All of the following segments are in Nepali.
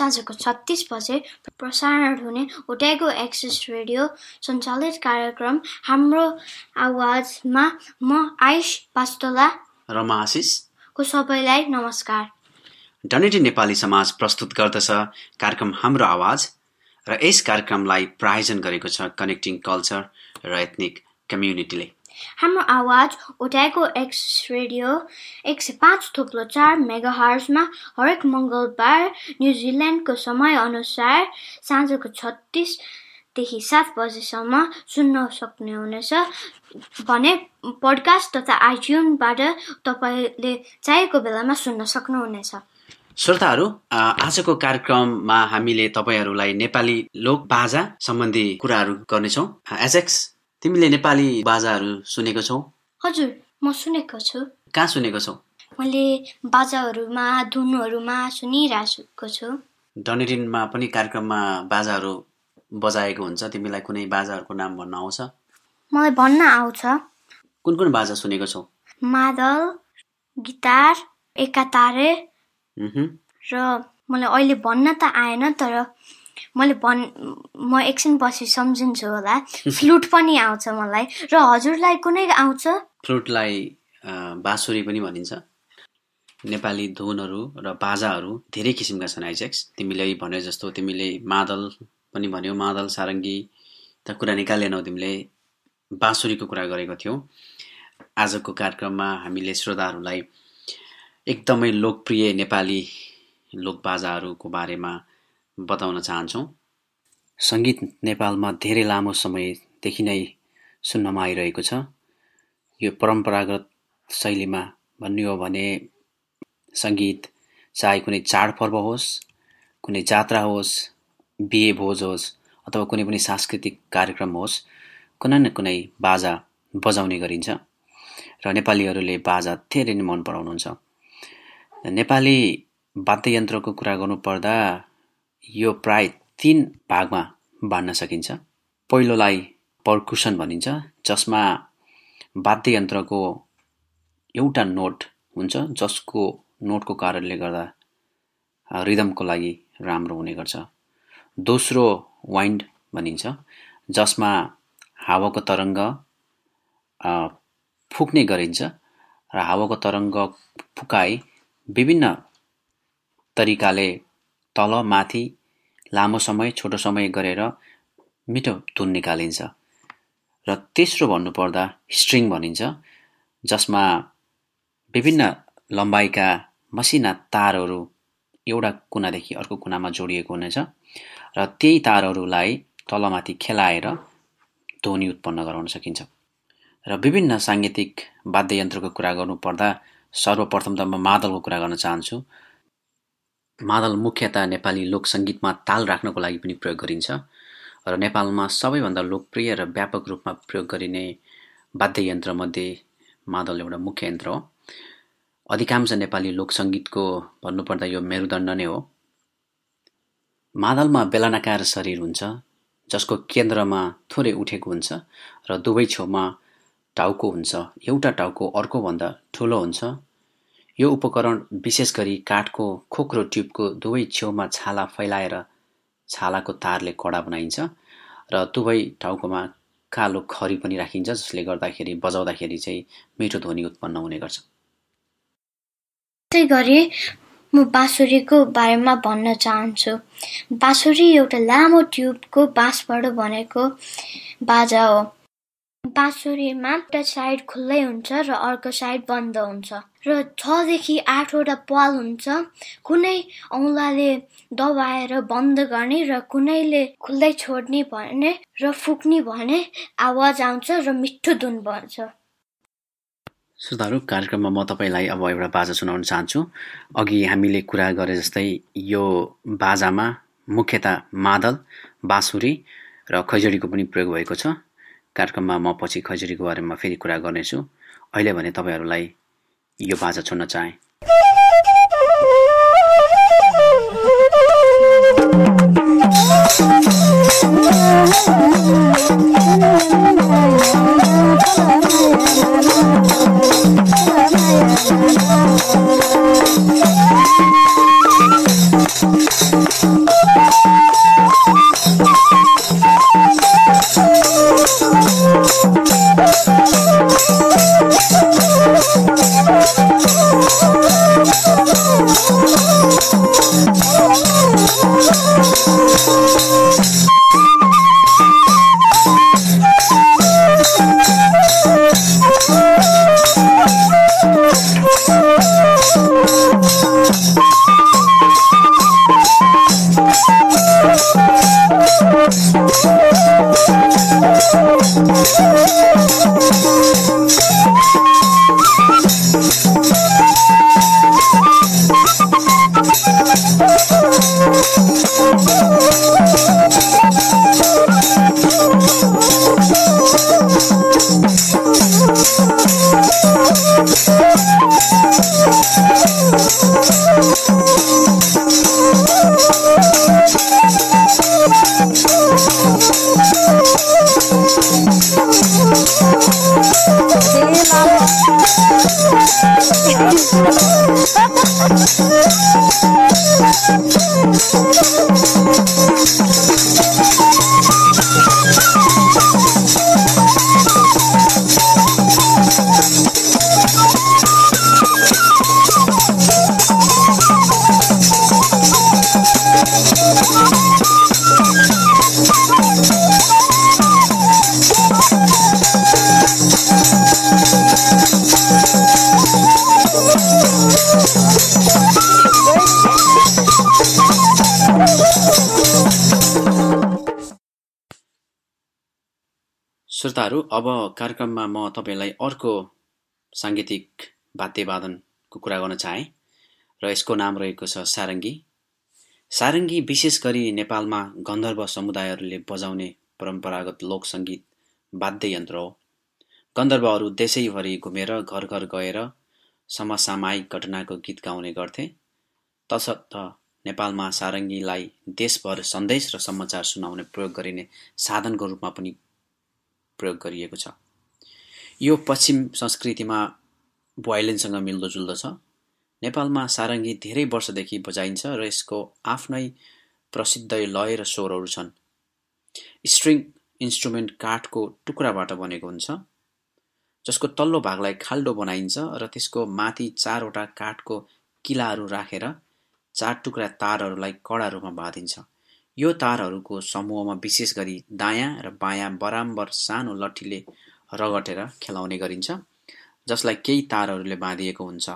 साँझको छत्तिस बजे प्रसारण हुने उड्याएको एक्सेस रेडियो सञ्चालित कार्यक्रम हाम्रो आवाजमा म आयुष पास्तोला र म आशिष। को सबैलाई नमस्कार। डनेटी नेपाली समाज प्रस्तुत गर्दछ कार्यक्रम हाम्रो आवाज र यस कार्यक्रमलाई प्रायोजन गरेको छ कनेक्टिङ कल्चर र एथनिक कम्युनिटीले हाम्रो आवाज उठाएको एक्स रेडियो एक सय पाँच थुप्रो चार मेगा हर्समा हरेक मङ्गलबार न्युजिल्यान्डको समयअनुसार साँझको छत्तिसदेखि सात बजेसम्म सुन्न सक्नुहुनेछ भने पोडकास्ट तथा आइट्युनबाट तपाईँले चाहेको बेलामा सुन्न सक्नुहुनेछ। श्रोताहरू आजको कार्यक्रममा हामीले तपाईँहरूलाई नेपाली लोक बाजा सम्बन्धी कुराहरू गर्नेछौँ। एजेक्स तिमीले नेपाली बाजाहरू सुनेको छौ? हजुर म सुनेको छु। कहाँ सुनेको छौ? मैले बाजाहरूमा धुनहरूमा सुनिरहेको छु। डनेटिनमा पनि कार्यक्रममा बाजाहरू बजाएको हुन्छ। तिमीलाई कुनै बाजाहरूको नाम भन्न आउँछ? मलाई भन्न आउँछ। कुन कुन बाजा सुनेको छौ? मादल गिटार एकातारे। र मलाई अहिले भन्न त आएन तर मैले भन् म एकछिन पछि सम्झिन्छु होला। फ्लुट पनि आउँछ मलाई। र हजुरलाई कुनै आउँछ? फ्लुटलाई बाँसुरी पनि भनिन्छ। नेपाली धुनहरू र बाजाहरू धेरै किसिमका छन् आइजेक्स तिमीले भने जस्तो तिमीले मादल पनि भन्यौ। मादल सारङ्गी त कुरा निकालेनौ तिमीले। बाँसुरीको कुरा गरेको थियौ। आजको कार्यक्रममा हामीले श्रोताहरूलाई एकदमै लोकप्रिय नेपाली लोकबाजाहरूको बारेमा बताउन चाहन्छौँ। सङ्गीत नेपालमा धेरै लामो समयदेखि नै सुन्नमा आइरहेको छ। यो परम्परागत शैलीमा भन्ने हो भने सङ्गीत चाहे कुनै चाडपर्व होस् कुनै जात्रा होस् बिहे भोज होस् अथवा कुनै पनि सांस्कृतिक कार्यक्रम होस् कुनै न कुनै बाजा बजाउने गरिन्छ र नेपालीहरूले बाजा धेरै नै मन पराउनुहुन्छ। नेपाली वाद्ययन्त्रको कुरा गर्नुपर्दा यो प्राय तिन भागमा बाँड्न सकिन्छ। पहिलोलाई पर्कुसन भनिन्छ जसमा वाद्ययन्त्रको एउटा नोट हुन्छ जसको नोटको कारणले गर्दा रिदमको लागि राम्रो हुने गर्छ। दोस्रो वाइन्ड भनिन्छ जसमा हावाको तरङ्ग फुक्ने गरिन्छ र हावाको तरङ्ग फुकाई विभिन्न तरिकाले तल माथि लामो समय छोटो समय गरेर मिठो धुन निकालिन्छ। र तेस्रो भन्नुपर्दा स्ट्रिङ भनिन्छ जसमा विभिन्न लम्बाइका मसिना तारहरू एउटा कुनादेखि अर्को कुनामा जोडिएको हुनेछ र त्यही तारहरूलाई तलमाथि खेलाएर ध्वनि उत्पन्न गराउन सकिन्छ। र विभिन्न साङ्गीतिक वाद्ययन्त्रको कुरा गर्नुपर्दा सर्वप्रथम त म मादलको कुरा गर्न चाहन्छु। मादल मुख्यतः नेपाली लोक सङ्गीतमा ताल राख्नको लागि पनि प्रयोग गरिन्छ र नेपालमा सबैभन्दा लोकप्रिय र व्यापक रूपमा प्रयोग गरिने वाद्ययन्त्रमध्ये मादल एउटा मुख्य यन्त्र हो। अधिकांश नेपाली लोक सङ्गीतको भन्नुपर्दा यो मेरुदण्ड नै हो। मादलमा बेलनाकार शरीर हुन्छ जसको केन्द्रमा थोरै उठेको हुन्छ र दुवै छेउमा टाउको हुन्छ। एउटा टाउको अर्कोभन्दा ठुलो हुन्छ यो उपकरण विशेष गरी काठको खोक्रो ट्युबको दुवै छेउमा छाला फैलाएर छालाको तारले कडा बनाइन्छ र दुवै टाउकोमा कालो खरी पनि राखिन्छ जसले गर्दाखेरि बजाउँदाखेरि चाहिँ मिठो ध्वनि उत्पन्न हुने गर्छ। त्यही गरी म बाँसुरीको बारेमा भन्न चाहन्छु। बाँसुरी एउटा लामो ट्युबको बाँसबाट बनेको बाजा हो। बाँसुरीमा एउटा साइड खुल्लै हुन्छ र अर्को साइड बन्द हुन्छ। र छदेखि आठवटा पाल हुन्छ। कुनै औँलाले दबाएर बन्द गर्ने र कुनैले खुल्दै छोड्ने भने र फुक्ने भने आवाज आउँछ र मिठो धुन बन्छ। श्रोताहरू कार्यक्रममा म तपाईँलाई अब एउटा बाजा सुनाउन चाहन्छु। अघि हामीले कुरा गरे जस्तै यो बाजामा मुख्यतः मादल बाँसुरी र खैजडीको पनि प्रयोग भएको छ। कार्यक्रममा म पछि खैजडीको बारेमा फेरि कुरा गर्नेछु। अहिले भने तपाईँहरूलाई यो बाजा छोड्न चाहेँ। श्रोताहरू अब कार्यक्रममा म तपाईँलाई अर्को साङ्गीतिक वाद्यवादनको कुरा गर्न चाहेँ र यसको नाम रहेको छ सारङ्गी। सारङ्गी विशेष गरी नेपालमा गन्धर्व समुदायहरूले बजाउने परम्परागत लोक सङ्गीत वाद्य यन्त्र हो। गन्धर्वहरू देशैभरि घुमेर घर घर गएर समसामायिक घटनाको गीत गाउने गर्थे। तसर्थ नेपालमा सारङ्गीलाई देशभर सन्देश र समाचार सुनाउने प्रयोग गरिने साधनको रूपमा पनि प्रयोग गरिएको छ। यो पश्चिम संस्कृतिमा भोइलिनसँग मिल्दोजुल्दो छ। नेपालमा सारङ्गी धेरै वर्षदेखि बजाइन्छ र यसको आफ्नै प्रसिद्ध लय र स्वरहरू छन्। स्ट्रिङ इन्स्ट्रुमेन्ट काठको टुक्राबाट बनेको हुन्छ जसको तल्लो भागलाई खाल्डो बनाइन्छ र त्यसको माथि चारवटा काठको किलाहरू राखेर चार टुक्रा तारहरूलाई कडा रूपमा बाँधिन्छ। यो तारहरूको समूहमा विशेष गरी दायाँ र बायाँ बराबर सानो लट्ठीले रगटेर खेलाउने गरिन्छ जसलाई केही तारहरूले बाँधिएको हुन्छ।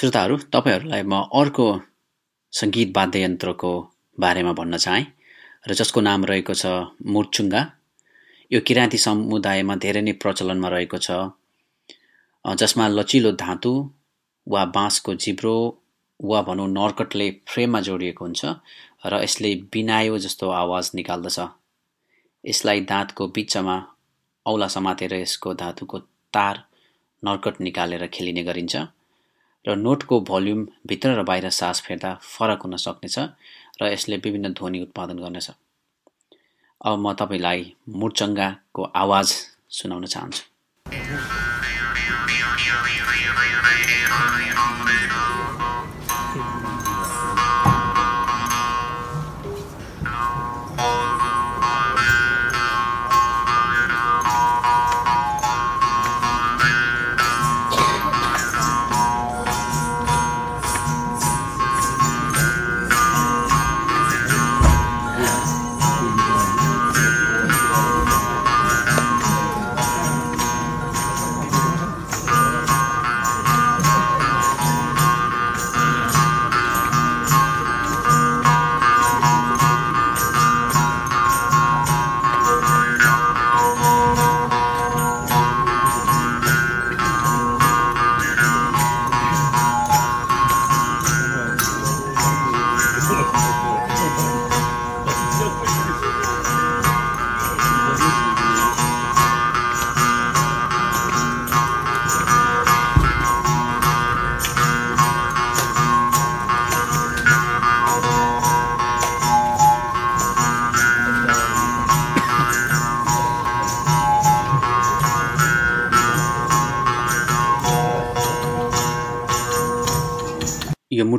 श्रोताहरू तपाईँहरूलाई म अर्को सङ्गीत वाद्ययन्त्रको बारेमा भन्न चाहेँ र जसको नाम रहेको छ मुर्चुङ्गा। यो किराँती समुदायमा धेरै नै प्रचलनमा रहेको छ। जसमा लचिलो धातु वा बाँसको जिब्रो वा भनौँ नर्कटले फ्रेममा जोडिएको हुन्छ र यसले बिनायो जस्तो आवाज निकाल्दछ। यसलाई दाँतको बिचमा औला समातेर यसको धातुको तार नर्कट निकालेर खेलिने गरिन्छ। र नोटको भोल्युम भित्र र बाहिर सास फेर्दा फरक हुन सक्नेछ र यसले विभिन्न ध्वनि उत्पादन गर्नेछ। अब म तपाईँलाई मुर्चङ्गाको आवाज सुनाउन चाहन्छु।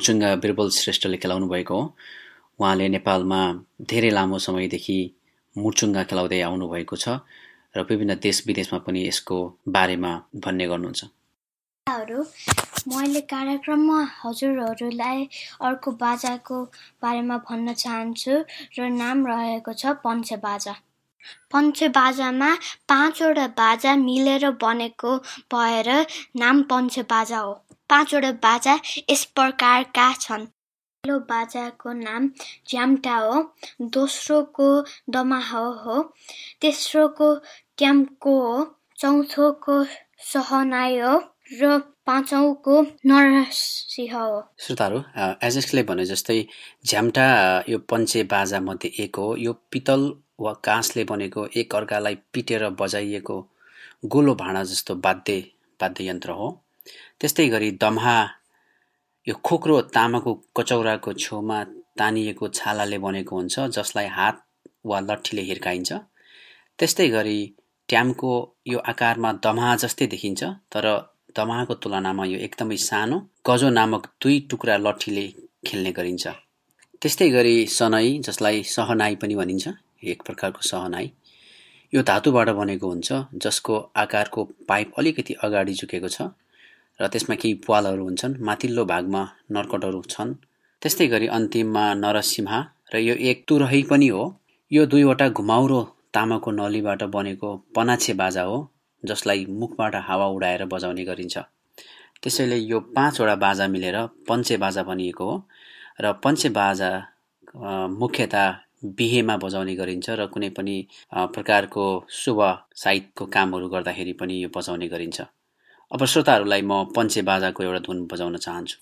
मुर्चुङ्गा बिरबल श्रेष्ठले खेलाउनु भएको हो। उहाँले नेपालमा धेरै लामो समयदेखि मुर्चुङ्गा खेलाउँदै आउनुभएको छ र विभिन्न देश विदेशमा पनि यसको बारेमा भन्ने गर्नुहुन्छ। मैले कार्यक्रममा हजुरहरूलाई अर्को बाजाको बारेमा भन्न चाहन्छु र नाम रहेको छ पञ्चे बाजा। पञ्चे बाजामा पाँचवटा बाजा मिलेर बनेको भएर नाम पञ्चे बाजा हो। पाँचवटा बाजा यस प्रकारका छन्। पहिलो बाजाको नाम ज्याम्टा हो दोस्रोको दमाहो हो तेस्रोको ट्याम्को हो चौथोको सहनाई हो र पाँचौँको नरसिंह हो। श्रोताहरू एजेक्सले भने जस्तै झ्याम्टा यो पञ्चे बाजा मध्ये एक हो। यो पितल वा काँसले बनेको एक अर्कालाई पिटेर बजाइएको गोलो भाँडा जस्तो वाद्य वाद्ययन्त्र हो। त्यस्तै गरी दम्हा यो खोक्रो तामाको कचौराको छेउमा तानिएको छालाले बनेको हुन्छ जसलाई हात वा लट्ठीले हिर्काइन्छ। त्यस्तै गरी ट्यामको यो आकारमा दमहा जस्तै देखिन्छ तर दमहाको तुलनामा यो एकदमै सानो गजो नामक दुई टुक्रा लट्ठीले खेल्ने गरिन्छ। त्यस्तै गरी सनै जसलाई सहनाई पनि भनिन्छ एक प्रकारको सहनाई। यो धातुबाट बनेको हुन्छ जसको आकारको पाइप अलिकति अगाडि झुकेको छ। र त्यसमा केही प्वालहरू हुन्छन्। माथिल्लो भागमा नर्कटहरू छन्। त्यस्तै गरी अन्तिममा नरसिंहा र यो एक तुरही पनि हो। यो दुईवटा घुमाउरो तामाको नलीबाट बनेको पनाछे बाजा हो जसलाई मुखबाट हावा उडाएर बजाउने गरिन्छ। त्यसैले यो पाँचवटा बाजा मिलेर पञ्चे बाजा भनिएको हो र पञ्चे बाजा मुख्यता बिहेमा बजाउने गरिन्छ र कुनै पनि प्रकारको शुभ साहित्यको कामहरू गर्दाखेरि पनि यो बजाउने गरिन्छ। अब श्रोताहरूलाई म पञ्चे बाजाको एउटा धुन बजाउन चाहन्छु।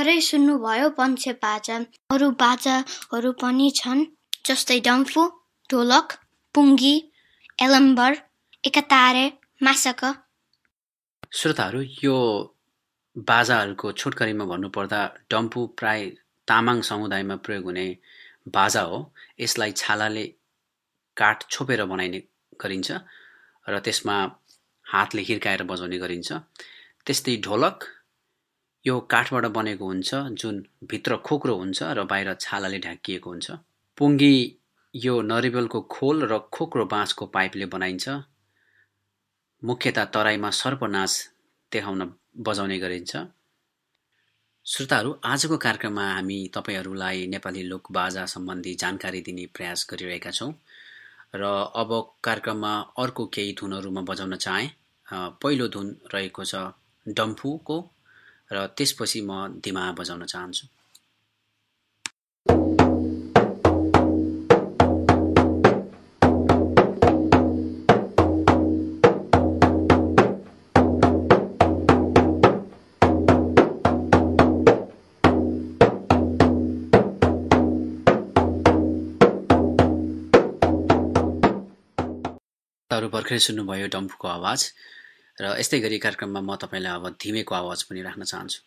भर्खरै सुन्नुभयो पञ्चे बाजा। अरू बाजाहरू पनि छन् जस्तै डम्फु ढोलक पुङ्गी एलम्बर एकातारे मासक। श्रोताहरू यो बाजाहरूको छोटकरीमा भन्नुपर्दा डम्फु प्राय तामाङ समुदायमा प्रयोग हुने बाजा हो। यसलाई छालाले काठ छोपेर बनाइने गरिन्छ र त्यसमा हातले हिर्काएर बजाउने गरिन्छ। त्यस्तै ढोलक यो काठबाट बनेको हुन्छ जुन भित्र खोक्रो हुन्छ र बाहिर छालाले ढाकिएको हुन्छ। पुङ्गी यो नरिवलको खोल र खोक्रो बाँसको पाइपले बनाइन्छ। मुख्यतः तराईमा सर्पनाच देखाउन बजाउने गरिन्छ। श्रोताहरू आजको कार्यक्रममा हामी तपाईँहरूलाई नेपाली लोकबाजा सम्बन्धी जानकारी दिने प्रयास गरिरहेका छौँ र अब कार्यक्रममा अर्को केही धुनहरू म बजाउन चाहेँ। पहिलो धुन रहेको छ डम्फुको र त्यसपछि म दिमा बजाउन चाहन्छु। भर्खरै सुन्नुभयो डम्फुको आवाज। र यस्तै गरी कार्यक्रममा म तपाईँलाई अब धिमेको आवाज पनि राख्न चाहन्छु।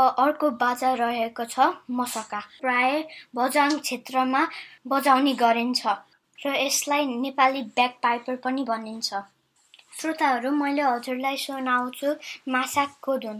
अर्को बाजा रहेको छ मसका। प्राय बजाङ क्षेत्रमा बजाउने गरिन्छ र यसलाई नेपाली ब्याक पाइपर पनि भनिन्छ। श्रोताहरू मैले हजुरलाई सुनाउँछु मासाकको धुन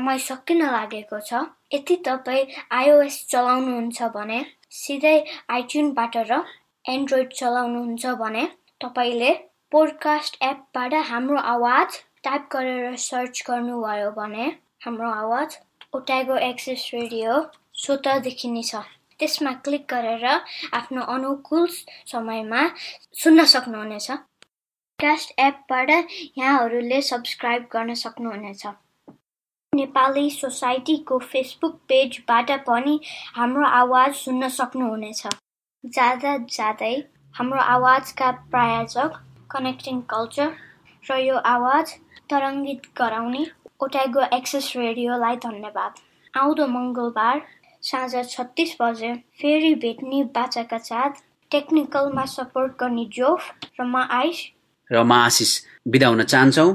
समय सकिन लागेको छ। यदि तपाईँ आइओएस चलाउनुहुन्छ भने सिधै आइट्युनबाट र एन्ड्रोइड चलाउनुहुन्छ भने तपाईँले पोडकास्ट एपबाट हाम्रो आवाज टाइप गरेर सर्च गर्नुभयो भने हाम्रो आवाज ओटागो एक्सेस रेडियो स्वत देखिनेछ त्यसमा क्लिक गरेर आफ्नो अनुकूल समयमा सुन्न सक्नुहुनेछ। कास्ट एपबाट यहाँहरूले सब्सक्राइब गर्न सक्नुहुनेछ। नेपाली सोसाइटीको फेसबुक पेजबाट पनि हाम्रो आवाज सुन्न सक्नुहुनेछ। जाँदा जाँदै हाम्रो आवाजका प्रायोजक कनेक्टिङ कल्चर र यो आवाज तरङ्गित गराउने ओटागो एक्सेस रेडियोलाई धन्यवाद। आउँदो मङ्गलबार साँझ छत्तिस बजे फेरि भेट्ने बाचाका साथ टेक्निकलमा सपोर्ट गर्ने जोफ र म आइस। र म आशिष बिदा हुन चाहन्छौँ।